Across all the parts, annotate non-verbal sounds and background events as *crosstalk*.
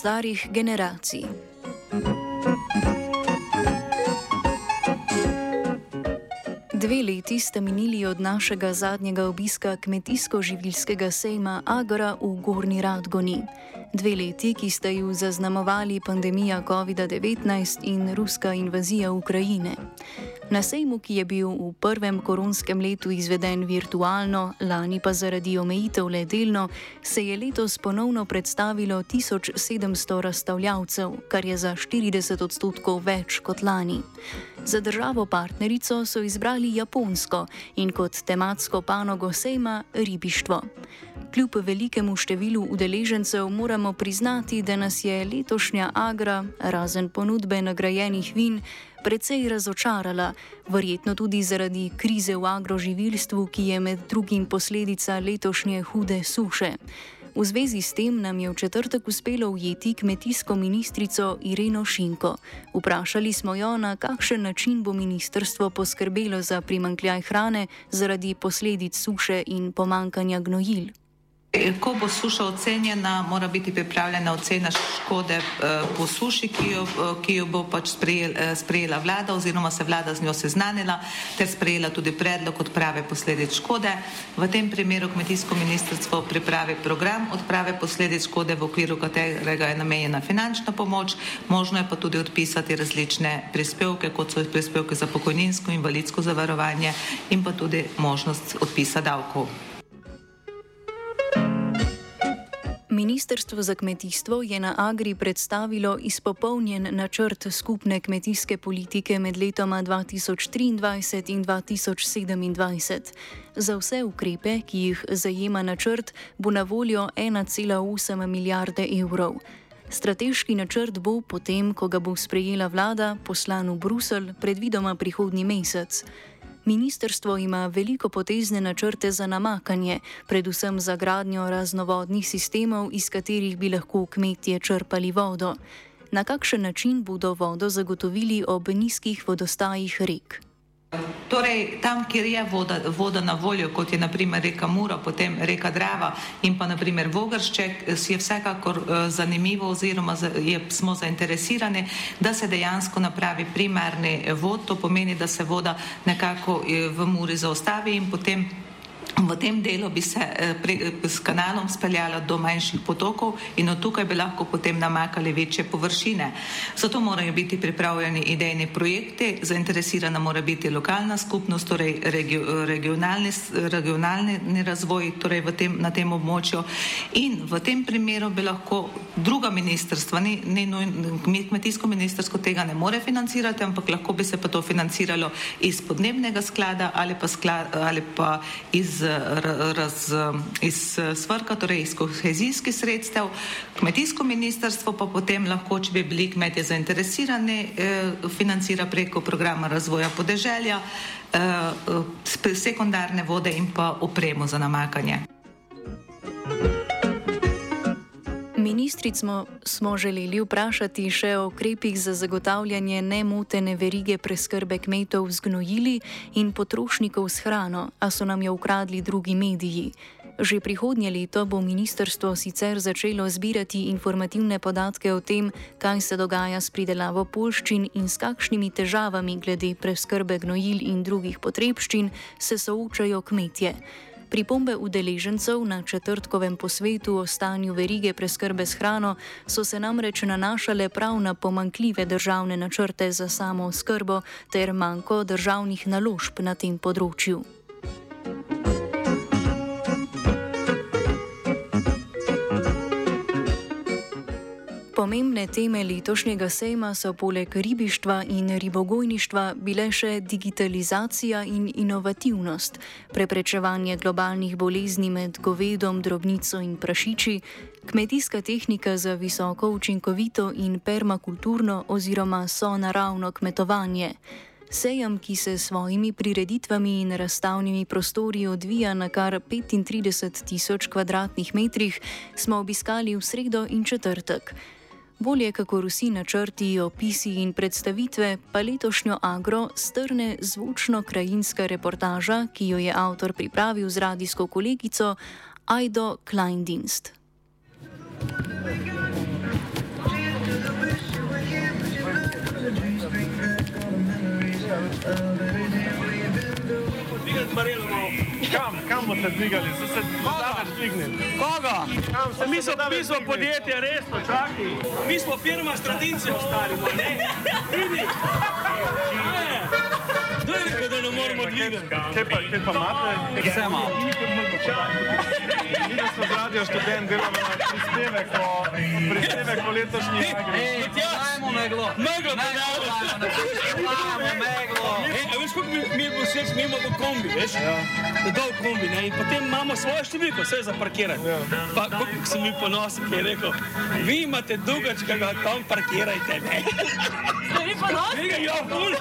Starih generacij. Dve leti sta minili od našega zadnjega obiska kmetijsko-živilskega sejma Agora v Gorni Radgoni. Dve leti, ki sta ju zaznamovali pandemija COVID-19 in ruska invazija Ukrajine. Na sejmu, ki je bil v prvem koronskem letu izveden virtualno, lani pa zaradi omejitev le delno, se je letos ponovno predstavilo 1700 razstavljavcev, kar je za 40 odstotkov več kot lani. Za državo partnerico so izbrali Japonsko in kot tematsko panogo sejma ribištvo. Kljub velikemu številu udeležencev moramo priznati, da nas je letošnja agra, razen ponudbe nagrajenih vin, precej razočarala, verjetno tudi zaradi krize v agroživilstvu, ki je med drugim posledica letošnje hude suše. V zvezi s tem nam je v četrtek uspelo ujeti kmetijsko ministrico Ireno Šinko. Vprašali smo jo, na kakšen način bo ministrstvo poskrbelo za primankljaj hrane zaradi posledic suše in pomankanja gnojil. Ko bo suša ocenjena, mora biti pripravljena ocena škode eh, po suši, ki jo, eh, ki jo bo pač eh, sprejela vlada oziroma se vlada z njo seznanila ter sprejela tudi predlog odprave posledic škode. V tem primeru kmetijsko ministrstvo pripravi program odprave posledic škode, v okviru katerega je namenjena finančna pomoč, možno je pa tudi odpisati različne prispevke, kot so prispevke za pokojninsko in invalidsko zavarovanje in pa tudi možnost odpisa davkov. Ministrstvo za kmetijstvo je na Agri predstavilo izpopolnjen načrt skupne kmetijske politike med letoma 2023 in 2027. Za vse ukrepe, ki jih zajema načrt, bo na voljo 1,8 milijarde evrov. Strateški načrt bo potem, ko ga bo sprejela vlada, poslan v Bruselj, predvidoma prihodnji mesec. Ministrstvo ima veliko potezne načrte za namakanje, predvsem za gradnjo raznovodnih sistemov, iz katerih bi lahko kmetje črpali vodo. Na kakšen način bodo vodo zagotovili ob nizkih vodostajih rek? Torej, tam, kjer je voda, voda na voljo, kot je naprimer reka Mura, potem reka Drava in pa naprimer Vogršček, je vsekakor uh, zanimivo oziroma je, smo zainteresirani, da se dejansko napravi primarni vod, to pomeni, da se voda nekako eh, v Muri zaustavi in potem V tem delu bi se eh, pre, s kanalom speljala do manjših potokov in od tukaj bi lahko potem namakali večje površine. Zato morajo biti pripravljeni idejni projekti, zainteresirana mora biti lokalna skupnost, torej regio, regionalni, regionalni razvoj torej tem, na tem območju in v tem primeru bi lahko druga ministrstva, ni, ni kmetijsko ministrsko tega ne more financirati, ampak lahko bi se pa to financiralo iz podnebnega sklada ali pa, sklad, ali pa iz raz, iz svrka, torej iz kohezijskih sredstev, kmetijsko ministrstvo pa potem lahko, če bi bili kmetje zainteresirani, eh, financira preko programa razvoja podeželja eh, sekundarne vode in pa opremo za namakanje. Ministrico smo želeli vprašati še o ukrepih za zagotavljanje nemotene verige preskrbe kmetov z gnojili in potrošnikov s hrano, a so nam jo ukradli drugi mediji. Že prihodnje leto bo ministrstvo sicer začelo zbirati informativne podatke o tem, kaj se dogaja s pridelavo polščin in s kakšnimi težavami glede preskrbe gnojil in drugih potrebščin se soočajo kmetje. Pripombe udeležencev na četrtkovem posvetu o stanju verige preskrbe s hrano so se namreč nanašale prav na pomankljive državne načrte za samo skrbo ter manjko državnih naložb na tem področju. Pomembne teme letošnjega sejma so poleg ribištva in ribogojništva bile še digitalizacija in inovativnost, preprečevanje globalnih bolezni med govedom, drobnico in prašiči, kmetijska tehnika za visoko učinkovito in permakulturno oziroma sonaravno kmetovanje. Sejem, ki se s svojimi prireditvami in razstavnimi prostori odvija na kar 35 tisoč km2, smo obiskali v sredo in četrtek bolje kako vsi načrti, opisi in predstavitve pa letošnjo agro strne zvočno-krajinska reportaža, ki jo je avtor pripravil z radijsko kolegico Aido Kleindienst. Marielo, Kam, kam boste dvigali? So se zadnjič dvignili. Koga? Kam se Mi smo, mi smo podjetje, resno, čakaj. Mi smo firma s tradicijo, stari ne? Vidi. Ne. Kdo je rekel, ne moremo dvigati? Kaj pa, kaj pa imate? Vse imamo. Mi smo z radio študent delamo prispevek o, prispevek o letošnji igri. Dajmo meglo. Meglo, da dajmo. meglo. Ej, a veš, koliko mi, mi je bilo všeč, mi imamo kombi, veš? Ja. Dolg kombi, ne? In potem imamo svojo številko, vse za parkiranje. Ja. Pa koliko sem mi ponosen, ki je rekel, vi imate dugač, ki ga tam parkirajte, ne? Ste vi ponosni? Ja, ful.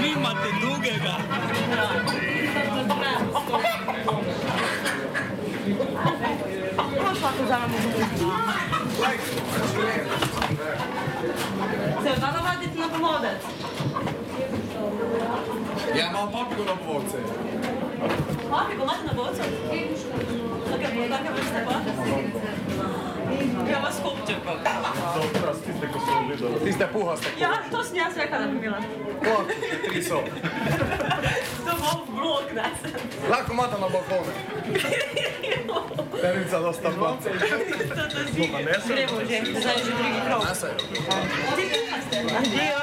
Vi imate dugega. Prošla, ko vzamemo Se da navaditi na pomodec? Ja imam papigo na povodce. Papi, ko imate na bocu? Take, take vrste pa? Ja, vas kopče pa. Tiste, ko so videli. Tiste puhaste. Ja, to sem jaz rekla, da bi imela. O, tri so. To bo blok, ne? Lahko imate na balkonu. Perica dosta place. Gremo že, zdaj je že drugi krog. Nase. Adijo.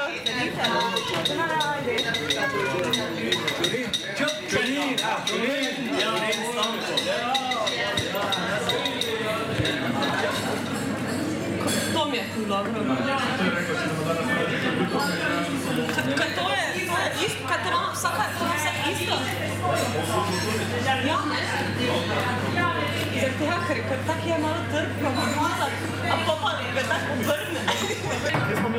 To mi je ful dobro. Kaj to je? To je isto, kaj to ima vsaka, to ima vse isto? Ja, ne? Zaradi tega, ker, tak je malo trg, pa malo, a pa pa ga tako obrne.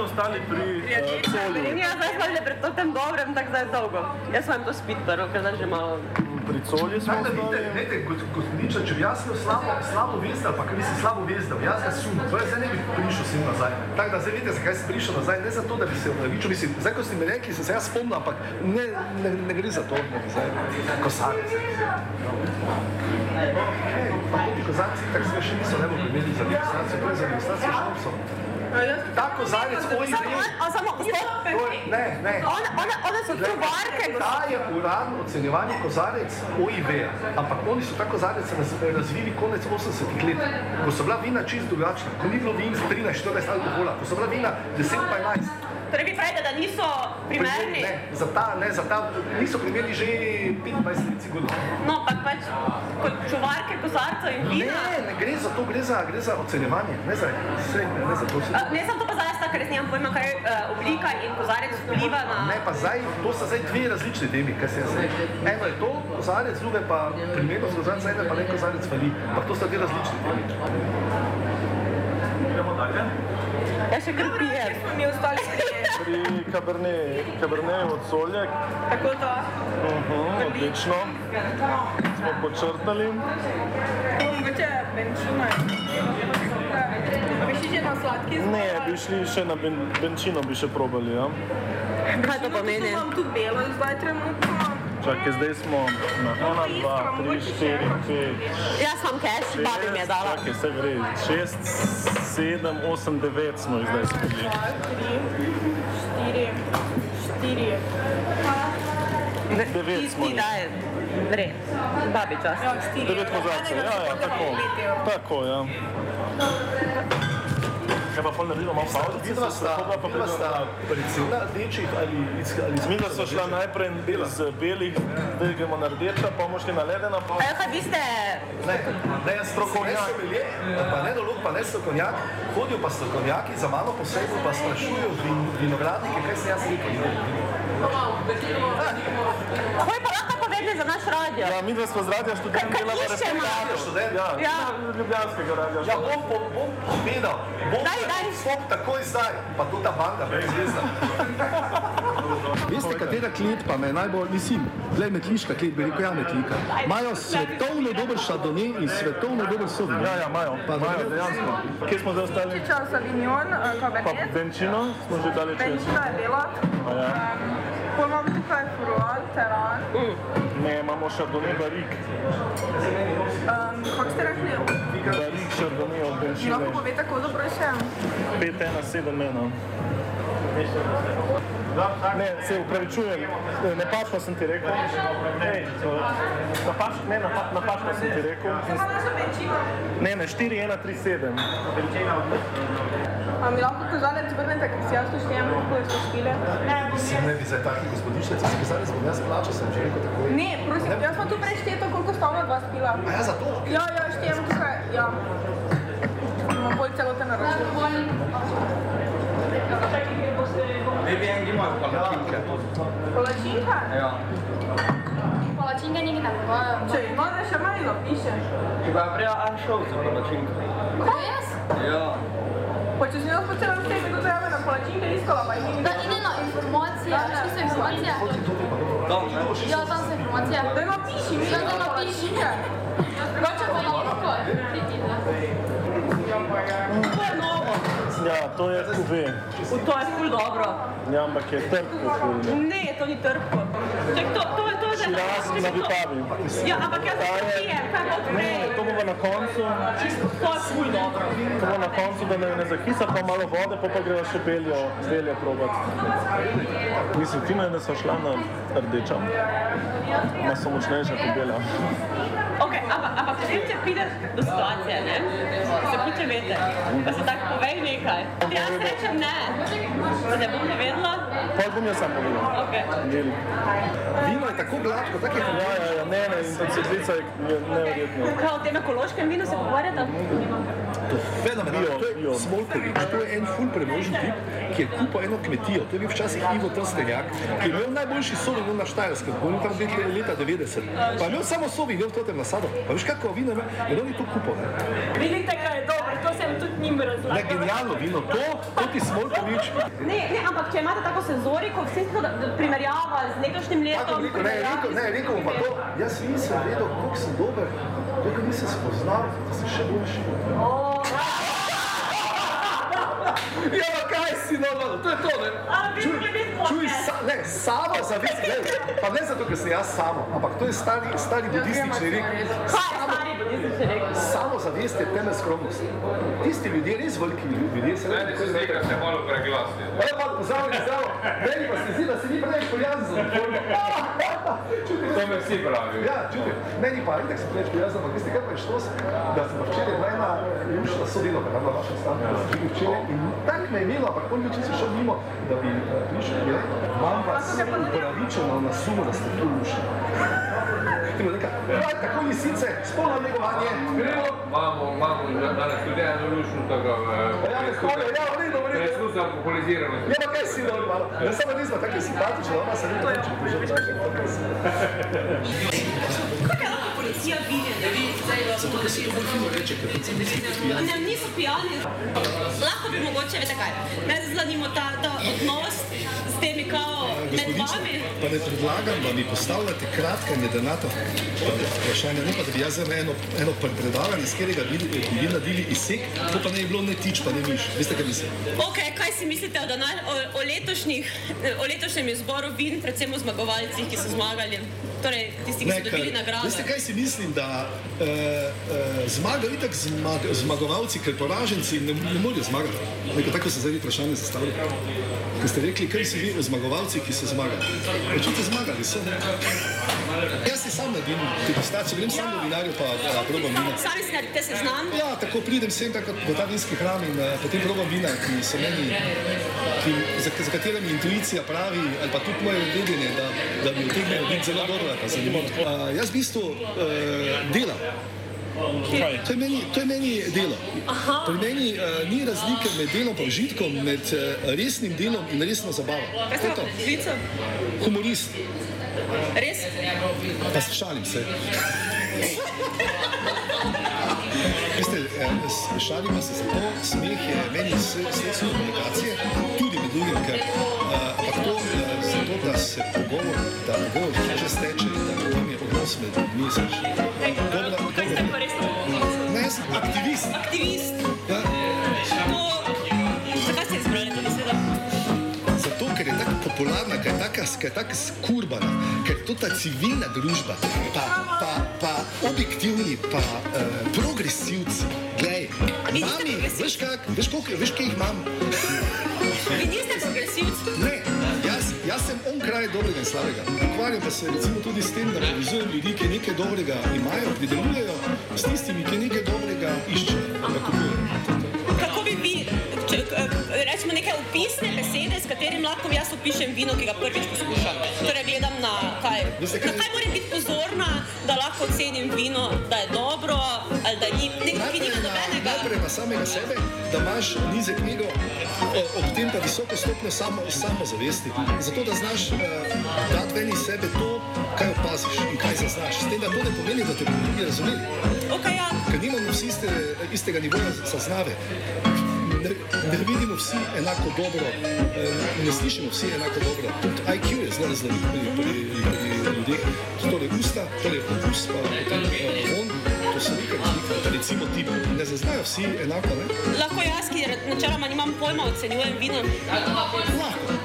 Smo ostali pri uh, Colju? Ja, zdaj smo že pred tem dobrem, tako zdaj dolgo. Jaz sem to spit prvo, ker zdaj že malo... Pri Colju smo Tako da vidite, ostali. vidite, kot gospodiča, če bi jaz slabo, slabo vest, ali pa kaj mislim slabo vest, da bi jaz ga sumil, to je zdaj ne bi prišel sem nazaj. Tako da zdaj vidite, zakaj sem prišel nazaj, ne zato, da bi se opravičil, mislim, zdaj ko ste mi rekli, sem se jaz spomnil, ampak ne, ne, ne gre za to, ne zdaj, kosarec. Pa tudi kozarci, tako se še niso ne bo primerili za registracijo, to je za registracijo šnopsov. Ta kozarec, oj, Samo, ne, a, samo, je- ne, ne. One, one, one so čuvarke, Ta je uradno ocenjevanje kozarec OIV, ampak oni so ta kozarec raz, razvili konec 80-ih let, ko so bila vina čist drugačna, ko ni bilo vin z 13-14 alkohola, ko so bila vina 10 pa 11. Torej vi pravite, da niso primerni? Ne, za ta, ne, za ta, niso primerni že 25 let sigurno. No, pa pač kot čuvarke, kozarcev in Ne, vina. ne gre za to, gre za, gre za ocenjevanje, ne za, srednje, ne za to. Uh, ne, sem to pa zdaj tako, ker jaz nimam pojma, kaj uh, oblika in kozarec vpliva na... Ne, pa zdaj, to sta zdaj dve različni temi, kaj se jaz. Eno je to kozarec, drugo je pa primernost kozarec, eno je pa ne kozarec fali, ampak to sta dve različni temi. Gremo dalje. Jaz še kar pijem. Mi ostali Pri Cabernet, Cabernet od Soljek. tako to. Uh-huh, odlično. Smo počrtali. Mogoče benčina. Bi šli že na sladki Ne, bi šli še na ben, benčino, bi še probali. Ja. Kaj to pomeni? Imam tu belo zdaj trenutno. Čakaj, zdaj smo na 1, 2, 3, 4, 5, Jaz sem cash, babi mi je dala. Čakaj, se gre. 6, 7, 8, 9 smo jih zdaj tri, štiri, štiri. Devet Ti smo ti jih. daj. Vre, babi čas. Ja. Devet kozarcev, ja, ja, tako. Tako, ja. Kaj pa pol naredimo malo pauze? Vidva sta, vidva sta pridemo? predvsem na rdečih ali iz, ali iz da so šla najprej z belih, zdaj gremo na rdeča, pa bomo šli na ledena. Pa... Evo, kaj vi ste... Ne, ne, jaz strokovnjak, ne, pa ne dolog, pa ne strokovnjak, hodijo pa strokovnjaki za mano posebno, pa sprašujejo vin, vinogradnike, kaj sem jaz rekel. Kaj pa lahko radio? Ja, mi dva smo z radia študent delamo iščemo? reportažo. Študent? Ja, Ja. ja. Ljubljanskega radia. Ja, bom, bom, bom povedal, bom Daj, daj. stop takoj zdaj, pa tudi ta banda, brezvezna. *laughs* Veste, katera klet pa me najbolj, mislim, gled metliška klet, bi rekel, ja, metlika. Imajo svetovno dober šardone in svetovno dober sovin. Ja, ja, imajo, Pa imajo, dejansko. Kje smo zdaj ostali? Čas Savignon, Pa Cabernet, Benčino smo že dali čez. Benčina je. A ja. Potem imam tukaj Furuan, Teran. Ne, imamo Chardonnay Barik. Um, kako ste rekli? Barik Chardonnay od Mi Benčine. lahko povete, kako dobro še? 5, 1, 7, 1. Ne, se upravičujem, napačno sem ti rekel. Ej, napač, ne, napa, napačno sem ti rekel. Ne, ne, 4137. A mi lahko kozalec vrnete, ker si jaz to štejem, koliko so špile? Sem ne bi za takih gospodišnic, si kazali, bom jaz plačal, sem že rekel tako. Ne, prosim, jaz sem tu prej šteto, koliko sta ona dva spila. A ja, zato? Ja, ja, štejem tukaj, ja. Imam bolj celoten račun. Ne bi en imal palačinke. Palačinka? Ja. Palačinka nekaj tako. Če ima še malo, piše. Ti pa prej an šel za palačinke. Res? Ja. Pa če si jaz po celem svetu do tebe na palačinke iskala, pa jih ni. Da ide na informacije, veš, kje so informacije? Tam, ne? Ja, tam so informacije. Da napiši, mi Ja, da napiši. Drugače pa lahko. To je novo. Ja, to je kuve. To je ful dobro. Ja, ampak je trpko ful. Ne, to ni trpko. Čak, to, to, to je za Jaz na Vitavi. Ja, ampak jaz to pijem, kaj bo to Ne, to na koncu, To bo na koncu, da ne, ne zakisa, pa malo vode, pa pa greva še beljo, beljo probat. Mislim, ti me, da so šla na rdeča. Ma so močnejša kot bela. Ok, ampak, ampak potem, če prideš do situacije, ne, se piče veter, pa se tako povej nekaj. Jaz rečem ne, da ne bom ne vedela. Pa bom jaz sam povedal. Ok. Deli. Vino je tako gladko, tako je ja, ja, ne, ne, in ta cvetlica je je neverjetno. Kaj o tem ekološkem vinu se pogovarjata? Fenomenalno, to je Smolkovič, to je en ful premožen tip, ki je kupil eno kmetijo, to je bil včasih Ivo Trstenjak, ki je imel najboljši sovi na Štajerskem, bil je tam nekje leta 90, pa je imel samo sovi, imel v tem nasadu, pa veš kako vino ima, in on je to kupil, ne. Vidite, kaj je dobro, to sem tudi njim Ne, razlagal. genialno vino, to, to ti Smolkovič, Ne, ne, ampak če imate tako senzoriko, vse to primerjava z letošnjim letom. rekel, ne, rekel, ne, rekel bom pa to, jaz nisem vedel, koliko sem dober, dokler nisem spoznal, da sem še boljši. Ja, pa kaj si normalno, to je to, ne? Čuj, čuj, sa, ne, samo zavest, ne, pa ne zato, ker sem jaz samo, ampak to je stari, stari budistični rek. Kaj je stari budistični rek? Samo zavest je temelj skromnosti. Tisti ljudje, res veliki ljudje, se ne se zdi, da ste malo preglasni. Ole pa pozdravljeni, zdravo. Meni pa se zdi, da se ni preveč prijazen za formo. *laughs* To me vsi pravijo. Ja, čuti, meni pa itak sem preveč prijazen, ampak veste kaj pa je štos, da sem včeraj bila ena ljuša sodelo, kada je vaša stanka, da sem včeraj in tak me je imelo, ampak on več nisem šel mimo, da bi eh, prišel in rekel, imam vas upravičeno na sumu, da ste tu ljuši. Ti bo rekel, "Daj, tako lisice, spolno negovanje, gremo. Imamo, imamo danes tudi eno lušno tako Ja, ne hvala, ja, v redu, v redu. preizkusa alkoholiziranosti. Ja, pa kaj si dobro malo? Ne samo nismo tako simpatični, ona se ne reče, da je *laughs* *laughs* policija videti? Zato, ker se to bolj reče, ker predvsem niso pijani. Ne, niso pijani. Lahko bi mogoče, veste kaj, ne zanimo ta, ta odnos kao med vami. Pa ne predlagam, da mi postavljate kratka in jedenata vprašanja, ne pa da bi jaz zdaj eno, eno predavanje, s katerega bi, vi naredili izsek, to pa ne bi bilo ne tič, pa ne miš. Veste, kaj mislim? Ok, kaj si mislite o, dana, o, o, letošnjih, o letošnjem izboru vin, predvsem o zmagovalcih, ki so zmagali? Torej, tisti, ki so dobili nagrado. Veste, kaj si mislim, da uh, uh, zmagajo itak zmag, zmagovalci, ker poraženci ne, ne morejo zmagati. Neko tako se zdaj vprašanje zastavlja. Ker ste rekli, kaj si vi zmagovalci, ki so zmagali. Očitno zmagali so. Jaz si sam naredim degustacijo, grem sam do vinarja pa probam vina. Sami si naredite seznam. Ja, tako pridem sem takrat v ta vinski hram in uh, potem probam vina, ki so meni, ki, za, za katere mi intuicija pravi, ali pa tudi moje vedenje, da, da bi utegnilo biti zelo dobro ali pa zanimivo. Uh, jaz v bistvu uh, delam. To je meni, to je meni delo. Pri meni uh, ni razlike med delom in užitkom, med uh, resnim delom in resno zabavo. Kaj ste to. poklical? Humorist, Res? pa se šalim se. Veste, eh, šalimo se zato, smeh je meni sredstvo komunikacije, tudi med drugim, ker uh, ampak to uh, zato, da se pogovor, da pogovor že steče in da odnos med ljudmi se Dobro, Kaj ste pa res Ne, jaz sem aktivist. aktivist? Ja. To, zakaj ste izbrali to besedo? Zato, ker je tako popularna, ker je je taka skurbana, ker je to ta civilna družba, pa, pa, pa objektivni, pa uh, progresivci. Glej, Mami, veš kak, veš koliko, veš kje jih imam? Vi niste progresivci. Ne, jaz, sem on kraj dobrega in slabega. Ukvarjam pa se recimo tudi s tem, da povezujem ljudi, ki nekaj dobrega imajo, pridelujejo, s tistimi, ki nekaj dobrega iščejo. Rečemo neke opisne besede, s katerim lahko jaz opišem vino, ki ga prvič poskušam? Torej gledam na kaj. Na kaj- moram biti pozorna, da lahko ocenim vino, da je dobro ali da ni, ne, ki nima nobenega. najprej na samega sebe, da imaš nizek ego, o- ob tem pa visoko stopnjo samo, samozavesti. Zato, da znaš uh, dati ven iz sebe to, kaj opaziš in kaj zaznaš. S tem, da to ne pomeni, da te bodo drugi razumeli. Okay, ja. Ker nimamo vsi iste, istega nivoja zaznave. Ne, ne vidimo vsi enako dobro, eh, ne slišimo vsi enako dobro. Tudi IQ je zelo raznolik pri, pri, pri ljudeh. Torej usta, torej okus, pa potem eh, von, to so neke razlike. Recimo tip, ne zaznajo vsi enako, ne? Lahko jaz, ki načeloma nimam pojma, ocenjujem vino. Lahko,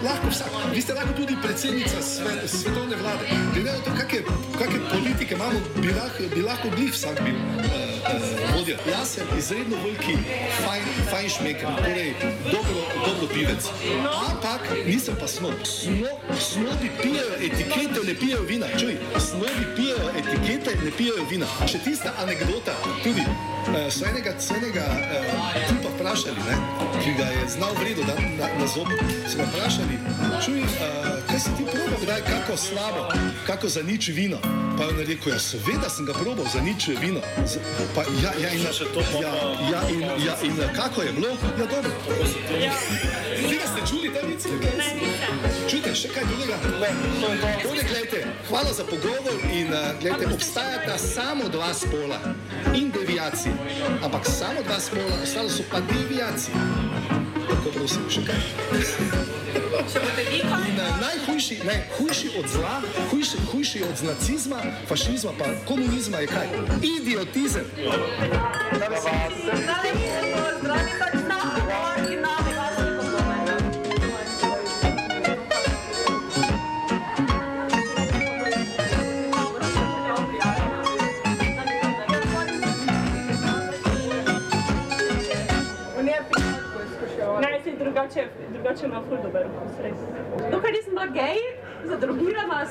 lahko vsak. Vi ste lahko tudi predsednica sve, svetovne vlade. Glede na to, kakšne politike imamo, bi lahko, bi lahko bili vsak bil uh, vodja. Jaz sem izredno veliki fajn, fajn šmeker, torej dobro, dobro pivec. Ampak nisem pa snob. Sno, snobi pijejo etikete, ne pijejo vina. Čuj, snobi pijejo etikete, ne pijejo vina. Še tista anekdota, tudi uh, so enega, so enega uh, tipa vprašali, ne, ki ga je znal vredo dati na, na zob. So ga vprašali, čuj, uh, kaj si ti probal, kdaj kako slabo, kako za nič vino. Pa je on rekel, ja, seveda sem ga probal za nič vino. Z, pa, ja, ja, in, ja, ja, in, ja, in kako je bilo? Ja, dobro. Tega ste čuli, ta vic? Čujte, še kaj drugega? Torej, gledajte, hvala za pogovor in uh, gledajte, obstajata samo dva spola in deviacije. Ampak samo dva spola, ostalo so pa deviacije. Tako prosim, še kaj. Če boste vi kaj? In, najhujši, najhujši od zla, hujši, hujši od nacizma, fašizma pa komunizma je kaj? Idiotizem. Ne,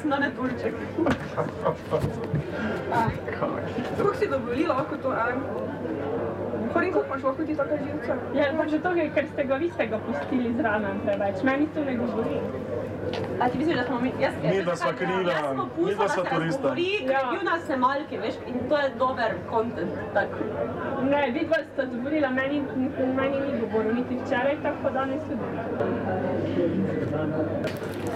sem na netulček. Kako si dovolili lahko to? Horin, kako imaš lahko ti taka živca? Ja, pa že to, ker ste ga vi ste ga pustili zraven preveč. Meni to ne govori. A ti misliš, da smo mi? Jaz, Mi, da sva Jaz smo mi, da da sva se turista. razgovori, ker je bil na snemalki, veš, in to je dober content. Tak. Ne, vidva sta govorila, meni, meni ni govoril, niti včeraj, tako danes tudi.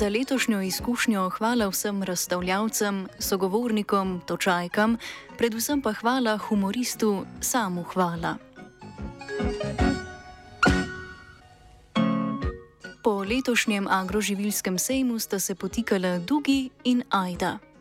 Za letošnjo izkušnjo hvala vsem razstavljavcem, sogovornikom, točajkam, predvsem pa hvala humoristu Samu Hvala. Po letošnjem agroživilskem sejmu sta se potikala Dugi in Ajda.